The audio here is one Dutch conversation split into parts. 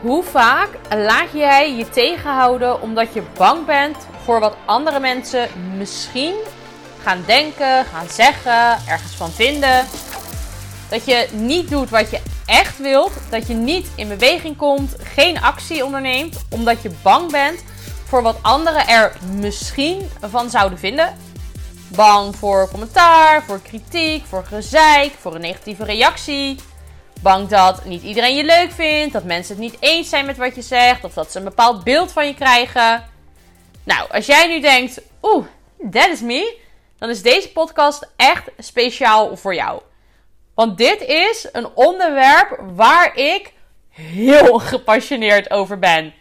Hoe vaak laat jij je tegenhouden omdat je bang bent voor wat andere mensen misschien gaan denken, gaan zeggen, ergens van vinden? Dat je niet doet wat je echt wilt, dat je niet in beweging komt, geen actie onderneemt omdat je bang bent voor wat anderen er misschien van zouden vinden. Bang voor commentaar, voor kritiek, voor gezeik, voor een negatieve reactie. Bang dat niet iedereen je leuk vindt, dat mensen het niet eens zijn met wat je zegt, of dat ze een bepaald beeld van je krijgen. Nou, als jij nu denkt, oeh, that is me, dan is deze podcast echt speciaal voor jou. Want dit is een onderwerp waar ik heel gepassioneerd over ben.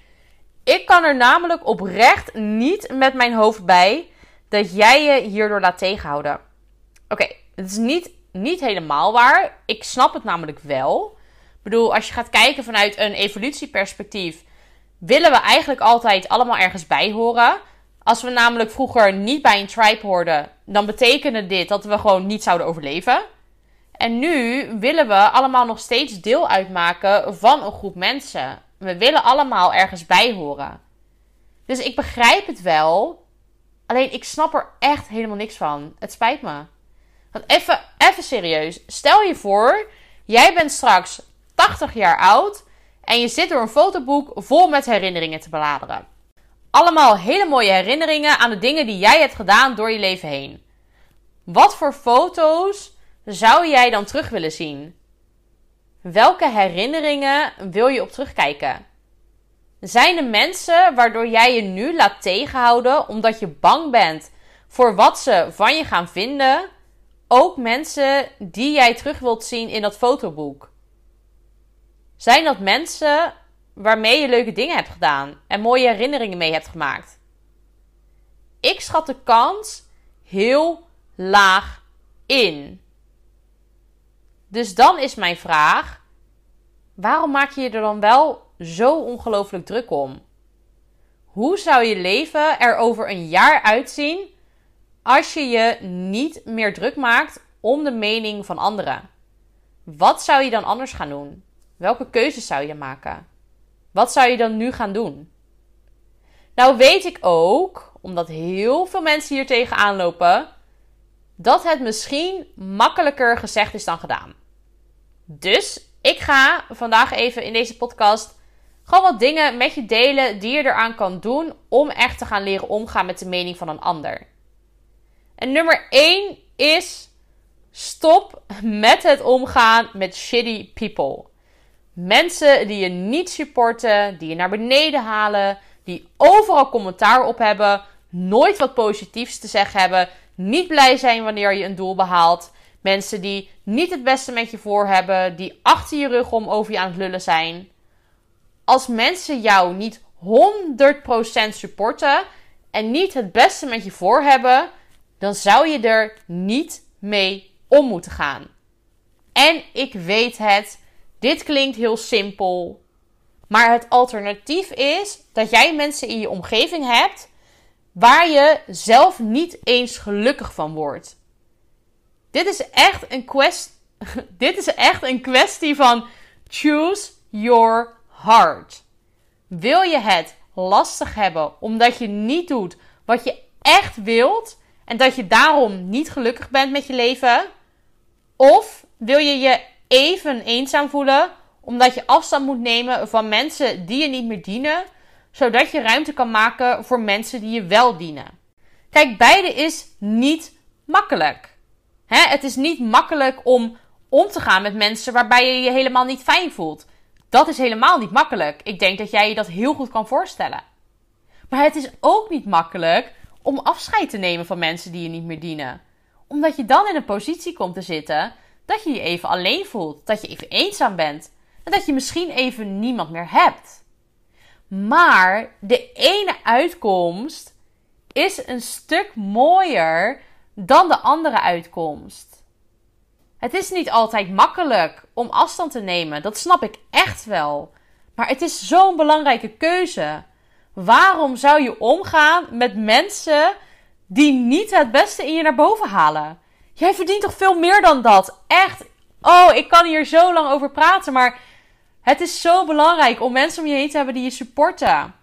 Ik kan er namelijk oprecht niet met mijn hoofd bij dat jij je hierdoor laat tegenhouden. Oké, het is niet niet helemaal waar. Ik snap het namelijk wel. Ik bedoel, als je gaat kijken vanuit een evolutieperspectief, willen we eigenlijk altijd allemaal ergens bij horen. Als we namelijk vroeger niet bij een tribe hoorden, dan betekende dit dat we gewoon niet zouden overleven. En nu willen we allemaal nog steeds deel uitmaken van een groep mensen. We willen allemaal ergens bij horen. Dus ik begrijp het wel. Alleen ik snap er echt helemaal niks van. Het spijt me. Even, even serieus. Stel je voor, jij bent straks 80 jaar oud en je zit door een fotoboek vol met herinneringen te bladeren. Allemaal hele mooie herinneringen aan de dingen die jij hebt gedaan door je leven heen. Wat voor foto's zou jij dan terug willen zien? Welke herinneringen wil je op terugkijken? Zijn er mensen waardoor jij je nu laat tegenhouden omdat je bang bent voor wat ze van je gaan vinden? Ook mensen die jij terug wilt zien in dat fotoboek? Zijn dat mensen waarmee je leuke dingen hebt gedaan en mooie herinneringen mee hebt gemaakt? Ik schat de kans heel laag in. Dus dan is mijn vraag: waarom maak je je er dan wel zo ongelooflijk druk om? Hoe zou je leven er over een jaar uitzien als je je niet meer druk maakt om de mening van anderen? Wat zou je dan anders gaan doen? Welke keuzes zou je maken? Wat zou je dan nu gaan doen? Nou weet ik ook, omdat heel veel mensen hier tegenaan lopen, dat het misschien makkelijker gezegd is dan gedaan. Dus ik ga vandaag even in deze podcast gewoon wat dingen met je delen die je eraan kan doen om echt te gaan leren omgaan met de mening van een ander. En nummer 1 is stop met het omgaan met shitty people. Mensen die je niet supporten, die je naar beneden halen, die overal commentaar op hebben, nooit wat positiefs te zeggen hebben, niet blij zijn wanneer je een doel behaalt. Mensen die niet het beste met je voor hebben, die achter je rug om over je aan het lullen zijn. Als mensen jou niet 100% supporten en niet het beste met je voor hebben, dan zou je er niet mee om moeten gaan. En ik weet het, dit klinkt heel simpel. Maar het alternatief is dat jij mensen in je omgeving hebt waar je zelf niet eens gelukkig van wordt. Dit is echt een kwestie. Dit is echt een kwestie van choose your heart. Wil je het lastig hebben omdat je niet doet wat je echt wilt? En dat je daarom niet gelukkig bent met je leven? Of wil je je even eenzaam voelen omdat je afstand moet nemen van mensen die je niet meer dienen, zodat je ruimte kan maken voor mensen die je wel dienen? Kijk, beide is niet makkelijk. Hè? Het is niet makkelijk om om te gaan met mensen waarbij je je helemaal niet fijn voelt. Dat is helemaal niet makkelijk. Ik denk dat jij je dat heel goed kan voorstellen. Maar het is ook niet makkelijk om afscheid te nemen van mensen die je niet meer dienen. Omdat je dan in een positie komt te zitten dat je je even alleen voelt, dat je even eenzaam bent en dat je misschien even niemand meer hebt. Maar de ene uitkomst is een stuk mooier dan de andere uitkomst. Het is niet altijd makkelijk om afstand te nemen, dat snap ik echt wel. Maar het is zo'n belangrijke keuze. Waarom zou je omgaan met mensen die niet het beste in je naar boven halen? Jij verdient toch veel meer dan dat? Echt. Oh, ik kan hier zo lang over praten, maar Het is zo belangrijk om mensen om je heen te hebben die je supporten.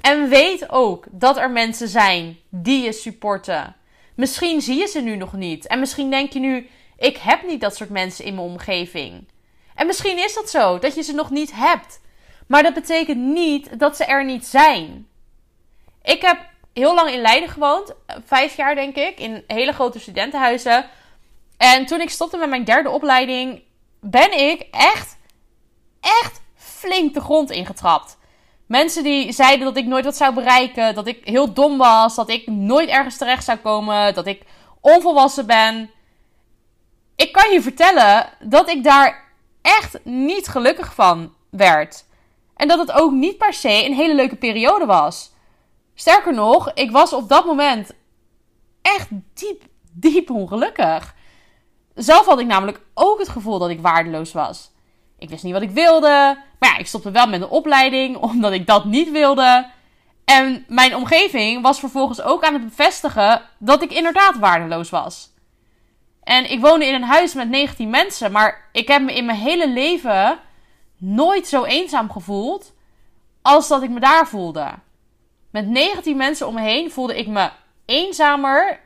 En weet ook dat er mensen zijn die je supporten. Misschien zie je ze nu nog niet. En misschien denk je nu: ik heb niet dat soort mensen in mijn omgeving. En misschien is dat zo, dat je ze nog niet hebt. Maar dat betekent niet dat ze er niet zijn. Ik heb heel lang in Leiden gewoond, vijf jaar denk ik, in hele grote studentenhuizen. En toen ik stopte met mijn derde opleiding, ben ik echt, echt flink de grond ingetrapt. Mensen die zeiden dat ik nooit wat zou bereiken, dat ik heel dom was, dat ik nooit ergens terecht zou komen, dat ik onvolwassen ben. Ik kan je vertellen dat ik daar echt niet gelukkig van werd. En dat het ook niet per se een hele leuke periode was. Sterker nog, ik was op dat moment echt diep, diep ongelukkig. Zelf had ik namelijk ook het gevoel dat ik waardeloos was. Ik wist niet wat ik wilde. Maar ja, ik stopte wel met een opleiding omdat ik dat niet wilde. En mijn omgeving was vervolgens ook aan het bevestigen dat ik inderdaad waardeloos was. En ik woonde in een huis met 19 mensen, maar ik heb me in mijn hele leven nooit zo eenzaam gevoeld als dat ik me daar voelde. Met 19 mensen om me heen voelde ik me eenzamer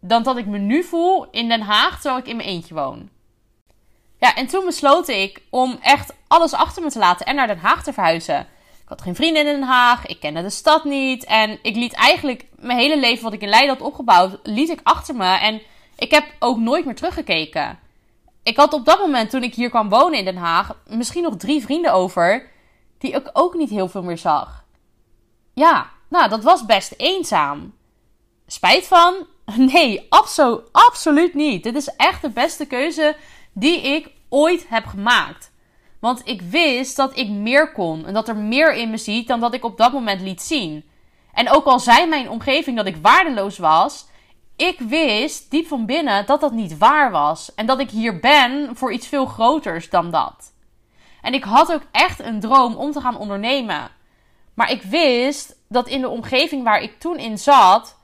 dan dat ik me nu voel in Den Haag terwijl ik in mijn eentje woon. Ja, en toen besloot ik om echt alles achter me te laten en naar Den Haag te verhuizen. Ik had geen vrienden in Den Haag, ik kende de stad niet en ik liet eigenlijk mijn hele leven wat ik in Leiden had opgebouwd, liet ik achter me en ik heb ook nooit meer teruggekeken. Ik had op dat moment, toen ik hier kwam wonen in Den Haag, misschien nog drie vrienden over, die ik ook niet heel veel meer zag. Ja, nou, dat was best eenzaam. Spijt van? Nee, abso absoluut niet. Dit is echt de beste keuze die ik ooit heb gemaakt. Want ik wist dat ik meer kon en dat er meer in me ziet dan dat ik op dat moment liet zien. En ook al zei mijn omgeving dat ik waardeloos was, ik wist diep van binnen dat dat niet waar was. En dat ik hier ben voor iets veel groters dan dat. En ik had ook echt een droom om te gaan ondernemen. Maar ik wist dat in de omgeving waar ik toen in zat.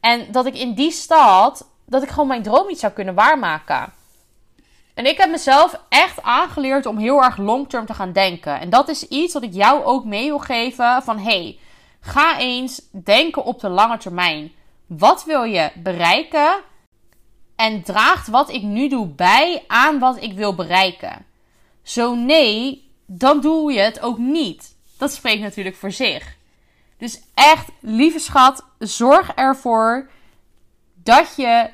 En dat ik in die stad. Dat ik gewoon mijn droom niet zou kunnen waarmaken. En ik heb mezelf echt aangeleerd om heel erg long-term te gaan denken. En dat is iets wat ik jou ook mee wil geven. Van hey, ga eens denken op de lange termijn. Wat wil je bereiken? En draagt wat ik nu doe bij aan wat ik wil bereiken? Zo nee, dan doe je het ook niet. Dat spreekt natuurlijk voor zich. Dus echt, lieve schat, zorg ervoor dat je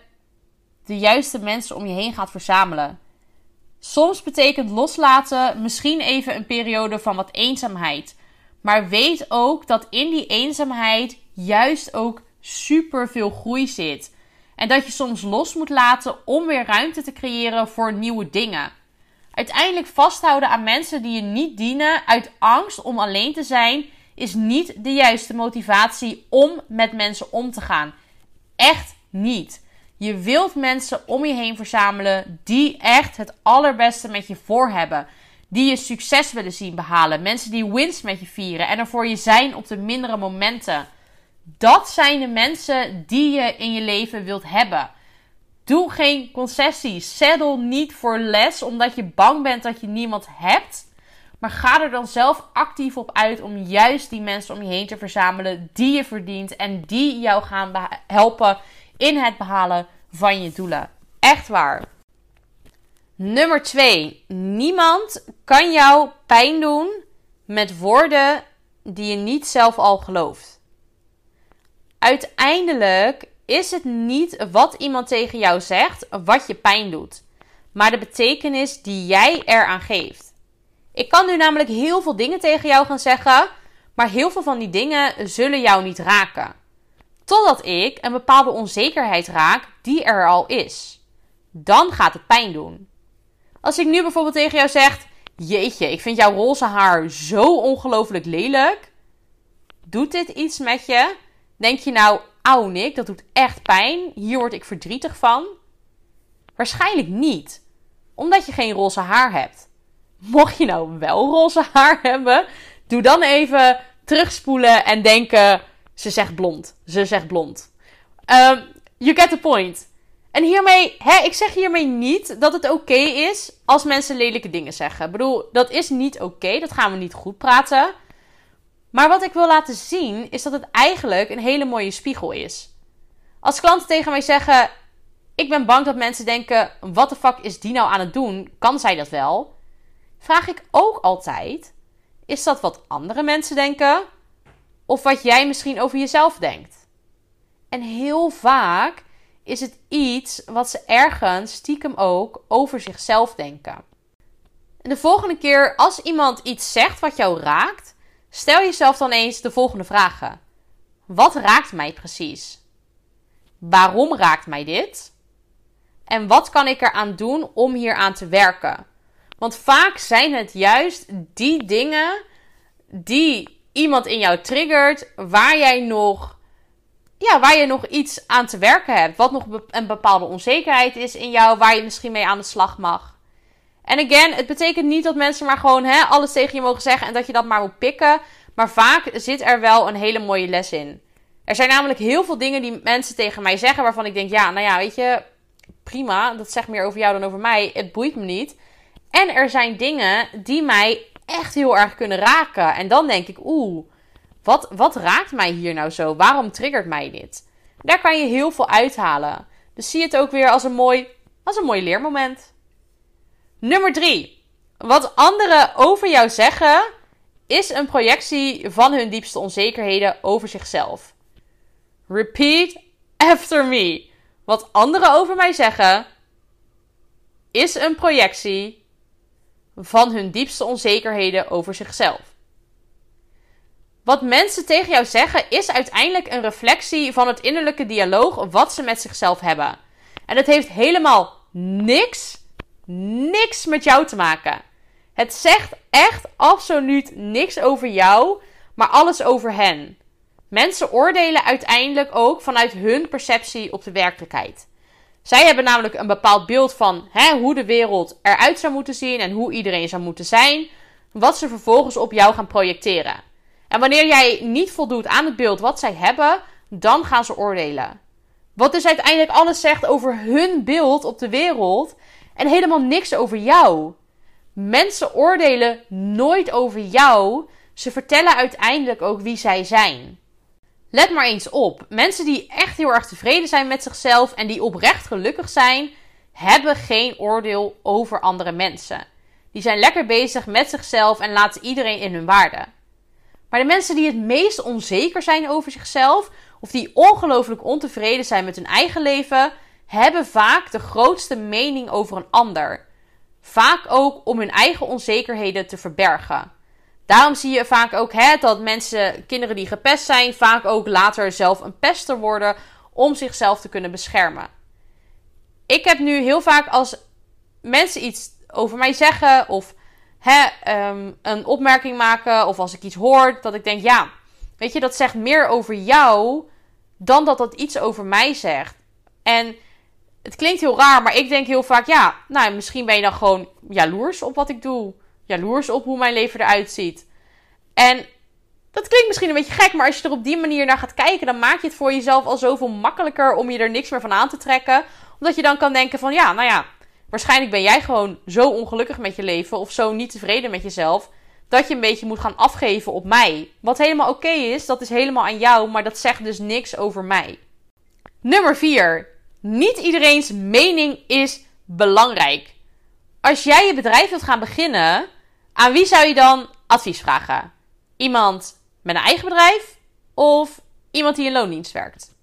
de juiste mensen om je heen gaat verzamelen. Soms betekent loslaten misschien even een periode van wat eenzaamheid. Maar weet ook dat in die eenzaamheid juist ook super veel groei zit. En dat je soms los moet laten om weer ruimte te creëren voor nieuwe dingen. Uiteindelijk vasthouden aan mensen die je niet dienen uit angst om alleen te zijn, is niet de juiste motivatie om met mensen om te gaan. Echt niet. Je wilt mensen om je heen verzamelen die echt het allerbeste met je voor hebben. Die je succes willen zien behalen. Mensen die wins met je vieren en er voor je zijn op de mindere momenten. Dat zijn de mensen die je in je leven wilt hebben. Doe geen concessies. Settle niet voor les omdat je bang bent dat je niemand hebt. Maar ga er dan zelf actief op uit om juist die mensen om je heen te verzamelen die je verdient en die jou gaan helpen in het behalen van je doelen. Echt waar. Nummer 2. Niemand kan jou pijn doen met woorden die je niet zelf al gelooft. Uiteindelijk is het niet wat iemand tegen jou zegt wat je pijn doet, maar de betekenis die jij eraan geeft. Ik kan nu namelijk heel veel dingen tegen jou gaan zeggen, maar heel veel van die dingen zullen jou niet raken. Totdat ik een bepaalde onzekerheid raak die er al is. Dan gaat het pijn doen. Als ik nu bijvoorbeeld tegen jou zeg: Jeetje, ik vind jouw roze haar zo ongelooflijk lelijk. Doet dit iets met je? Denk je nou, auw Nick, dat doet echt pijn. Hier word ik verdrietig van. Waarschijnlijk niet. Omdat je geen roze haar hebt. Mocht je nou wel roze haar hebben, doe dan even terugspoelen en denken: ze zegt blond. Ze zegt blond. Um, you get the point. En hiermee, hè, ik zeg hiermee niet dat het oké is als mensen lelijke dingen zeggen. Ik bedoel, dat is niet oké. dat gaan we niet goed praten. Maar wat ik wil laten zien is dat het eigenlijk een hele mooie spiegel is. Als klanten tegen mij zeggen: Ik ben bang dat mensen denken: wat de fuck is die nou aan het doen? Kan zij dat wel? Vraag ik ook altijd: Is dat wat andere mensen denken? Of wat jij misschien over jezelf denkt? En heel vaak is het iets wat ze ergens stiekem ook over zichzelf denken. En de volgende keer als iemand iets zegt wat jou raakt, stel jezelf dan eens de volgende vragen. Wat raakt mij precies? Waarom raakt mij dit? En wat kan ik eraan doen om hier aan te werken? Want vaak zijn het juist die dingen die iemand in jou triggert, waar jij nog ja, waar je nog iets aan te werken hebt. Wat nog een bepaalde onzekerheid is in jou, waar je misschien mee aan de slag mag. En again, het betekent niet dat mensen maar gewoon hè, alles tegen je mogen zeggen en dat je dat maar moet pikken. Maar vaak zit er wel een hele mooie les in. Er zijn namelijk heel veel dingen die mensen tegen mij zeggen waarvan ik denk, ja, nou ja, weet je, prima, dat zegt meer over jou dan over mij. Het boeit me niet. En er zijn dingen die mij echt heel erg kunnen raken. En dan denk ik, oeh, wat, wat raakt mij hier nou zo? Waarom triggert mij dit? Daar kan je heel veel uithalen. Dus zie het ook weer als een mooi, als een mooi leermoment. Nummer 3. Wat anderen over jou zeggen is een projectie van hun diepste onzekerheden over zichzelf. Repeat after me. Wat anderen over mij zeggen is een projectie van hun diepste onzekerheden over zichzelf. Wat mensen tegen jou zeggen is uiteindelijk een reflectie van het innerlijke dialoog wat ze met zichzelf hebben. En het heeft helemaal niks, niks met jou te maken. Het zegt echt absoluut niks over jou, maar alles over hen. Mensen oordelen uiteindelijk ook vanuit hun perceptie op de werkelijkheid. Zij hebben namelijk een bepaald beeld van hè, hoe de wereld eruit zou moeten zien en hoe iedereen zou moeten zijn, wat ze vervolgens op jou gaan projecteren. En wanneer jij niet voldoet aan het beeld wat zij hebben, dan gaan ze oordelen. Wat dus uiteindelijk alles zegt over hun beeld op de wereld en helemaal niks over jou. Mensen oordelen nooit over jou, ze vertellen uiteindelijk ook wie zij zijn. Let maar eens op. Mensen die echt heel erg tevreden zijn met zichzelf en die oprecht gelukkig zijn, hebben geen oordeel over andere mensen. Die zijn lekker bezig met zichzelf en laten iedereen in hun waarde. Maar de mensen die het meest onzeker zijn over zichzelf, of die ongelooflijk ontevreden zijn met hun eigen leven, hebben vaak de grootste mening over een ander. Vaak ook om hun eigen onzekerheden te verbergen. Daarom zie je vaak ook hè, dat mensen, kinderen die gepest zijn, vaak ook later zelf een pester worden om zichzelf te kunnen beschermen. Ik heb nu heel vaak als mensen iets over mij zeggen of hè, um, een opmerking maken of als ik iets hoor, dat ik denk, ja, weet je, dat zegt meer over jou dan dat dat iets over mij zegt. En het klinkt heel raar, maar ik denk heel vaak, ja, nou, misschien ben je dan gewoon jaloers op wat ik doe. Jaloers op hoe mijn leven eruit ziet. En dat klinkt misschien een beetje gek, maar als je er op die manier naar gaat kijken, dan maak je het voor jezelf al zoveel makkelijker om je er niks meer van aan te trekken. Omdat je dan kan denken van, ja, nou ja, Waarschijnlijk ben jij gewoon zo ongelukkig met je leven of zo niet tevreden met jezelf. Dat je een beetje moet gaan afgeven op mij. Wat helemaal oké is, dat is helemaal aan jou, maar dat zegt dus niks over mij. Nummer 4. Niet iedereen's mening is belangrijk. Als jij je bedrijf wilt gaan beginnen, aan wie zou je dan advies vragen? Iemand met een eigen bedrijf of iemand die in loondienst werkt?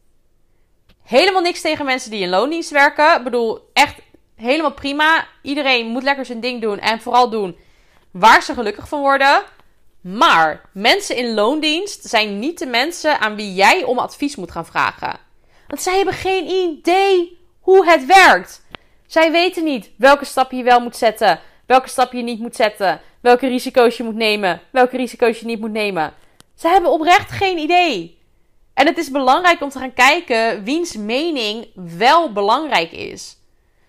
Helemaal niks tegen mensen die in loondienst werken. Ik bedoel, echt helemaal prima. Iedereen moet lekker zijn ding doen en vooral doen waar ze gelukkig van worden. Maar mensen in loondienst zijn niet de mensen aan wie jij om advies moet gaan vragen. Want zij hebben geen idee hoe het werkt. Zij weten niet welke stap je wel moet zetten, welke stap je niet moet zetten, welke risico's je moet nemen, welke risico's je niet moet nemen. Ze hebben oprecht geen idee. En het is belangrijk om te gaan kijken wiens mening wel belangrijk is.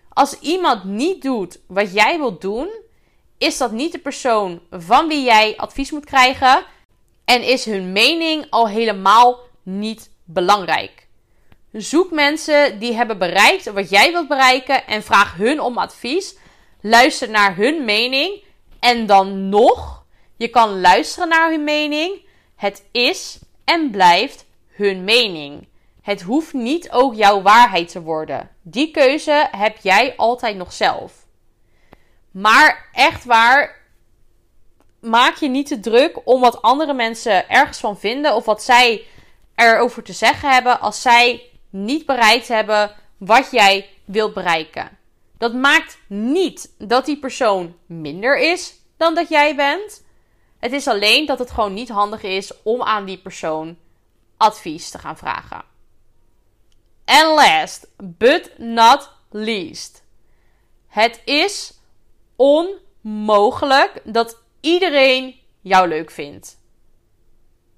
Als iemand niet doet wat jij wilt doen, is dat niet de persoon van wie jij advies moet krijgen en is hun mening al helemaal niet belangrijk. Zoek mensen die hebben bereikt wat jij wilt bereiken en vraag hun om advies. Luister naar hun mening en dan nog, je kan luisteren naar hun mening. Het is en blijft hun mening. Het hoeft niet ook jouw waarheid te worden. Die keuze heb jij altijd nog zelf. Maar echt waar, maak je niet te druk om wat andere mensen ergens van vinden of wat zij erover te zeggen hebben als zij niet bereikt hebben wat jij wilt bereiken. Dat maakt niet dat die persoon minder is dan dat jij bent. Het is alleen dat het gewoon niet handig is om aan die persoon advies te gaan vragen. En last but not least. Het is onmogelijk dat iedereen jou leuk vindt.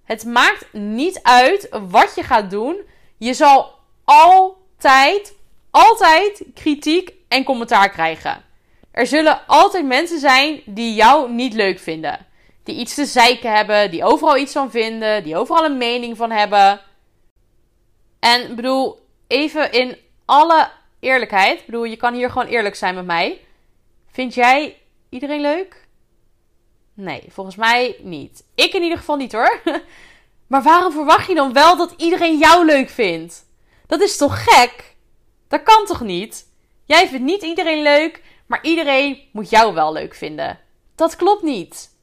Het maakt niet uit wat je gaat doen. Je zal altijd, altijd kritiek en commentaar krijgen. Er zullen altijd mensen zijn die jou niet leuk vinden. Die iets te zeiken hebben, die overal iets van vinden, die overal een mening van hebben. En bedoel, even in alle eerlijkheid, bedoel, je kan hier gewoon eerlijk zijn met mij. Vind jij iedereen leuk? Nee, volgens mij niet. Ik in ieder geval niet hoor. Maar waarom verwacht je dan wel dat iedereen jou leuk vindt? Dat is toch gek? Dat kan toch niet? Jij vindt niet iedereen leuk, maar iedereen moet jou wel leuk vinden. Dat klopt niet.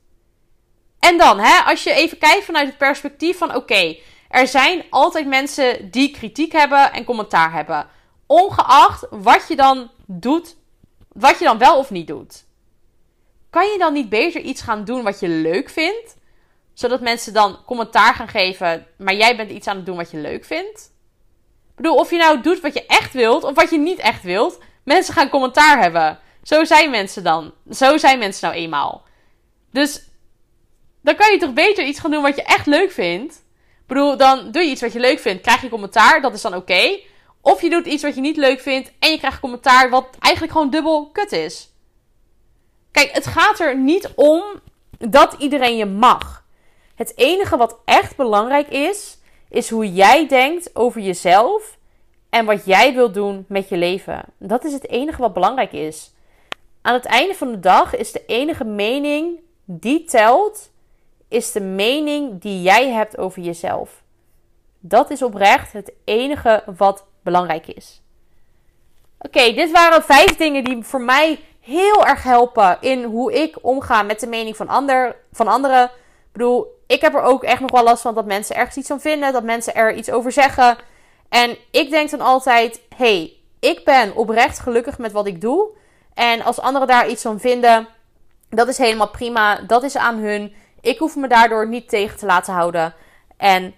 En dan, hè, als je even kijkt vanuit het perspectief van: oké, er zijn altijd mensen die kritiek hebben en commentaar hebben. Ongeacht wat je dan doet, wat je dan wel of niet doet. Kan je dan niet beter iets gaan doen wat je leuk vindt? Zodat mensen dan commentaar gaan geven, maar jij bent iets aan het doen wat je leuk vindt? Bedoel, of je nou doet wat je echt wilt of wat je niet echt wilt, mensen gaan commentaar hebben. Zo zijn mensen dan. Zo zijn mensen nou eenmaal. Dus dan kan je toch beter iets gaan doen wat je echt leuk vindt. Ik bedoel, dan doe je iets wat je leuk vindt, krijg je commentaar, dat is dan oké. Of je doet iets wat je niet leuk vindt en je krijgt commentaar wat eigenlijk gewoon dubbel kut is. Kijk, het gaat er niet om dat iedereen je mag. Het enige wat echt belangrijk is, is hoe jij denkt over jezelf en wat jij wilt doen met je leven. Dat is het enige wat belangrijk is. Aan het einde van de dag is de enige mening die telt, is de mening die jij hebt over jezelf. Dat is oprecht het enige wat belangrijk is. Oké, dit waren vijf dingen die voor mij heel erg helpen in hoe ik omga met de mening van, ander, van anderen. Ik bedoel, ik heb er ook echt nog wel last van dat mensen ergens iets van vinden, dat mensen er iets over zeggen. En ik denk dan altijd: hey, ik ben oprecht gelukkig met wat ik doe. En als anderen daar iets van vinden, dat is helemaal prima. Dat is aan hun. Ik hoef me daardoor niet tegen te laten houden. En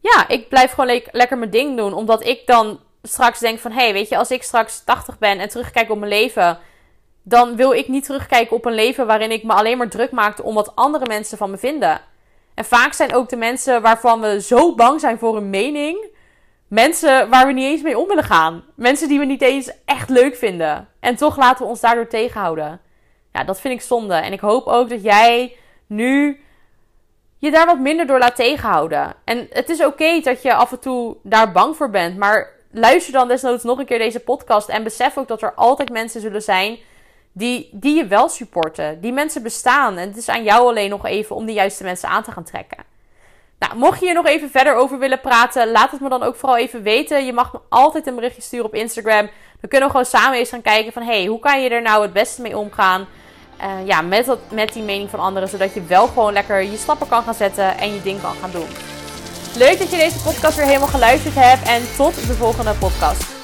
ja, ik blijf gewoon le lekker mijn ding doen. Omdat ik dan straks denk van... Hé, hey, weet je, als ik straks 80 ben en terugkijk op mijn leven... Dan wil ik niet terugkijken op een leven waarin ik me alleen maar druk maakte om wat andere mensen van me vinden. En vaak zijn ook de mensen waarvan we zo bang zijn voor een mening Mensen waar we niet eens mee om willen gaan. Mensen die we niet eens echt leuk vinden. En toch laten we ons daardoor tegenhouden. Ja, dat vind ik zonde. En ik hoop ook dat jij nu je daar wat minder door laat tegenhouden. En het is oké dat je af en toe daar bang voor bent. Maar luister dan desnoods nog een keer deze podcast. En besef ook dat er altijd mensen zullen zijn die, die je wel supporten. Die mensen bestaan. En het is aan jou alleen nog even om de juiste mensen aan te gaan trekken. Nou, mocht je hier nog even verder over willen praten, laat het me dan ook vooral even weten. Je mag me altijd een berichtje sturen op Instagram. Dan kunnen we gewoon samen eens gaan kijken van... hey, hoe kan je er nou het beste mee omgaan? Uh, ja, met, dat, met die mening van anderen. Zodat je wel gewoon lekker je stappen kan gaan zetten en je ding kan gaan doen. Leuk dat je deze podcast weer helemaal geluisterd hebt. En tot de volgende podcast.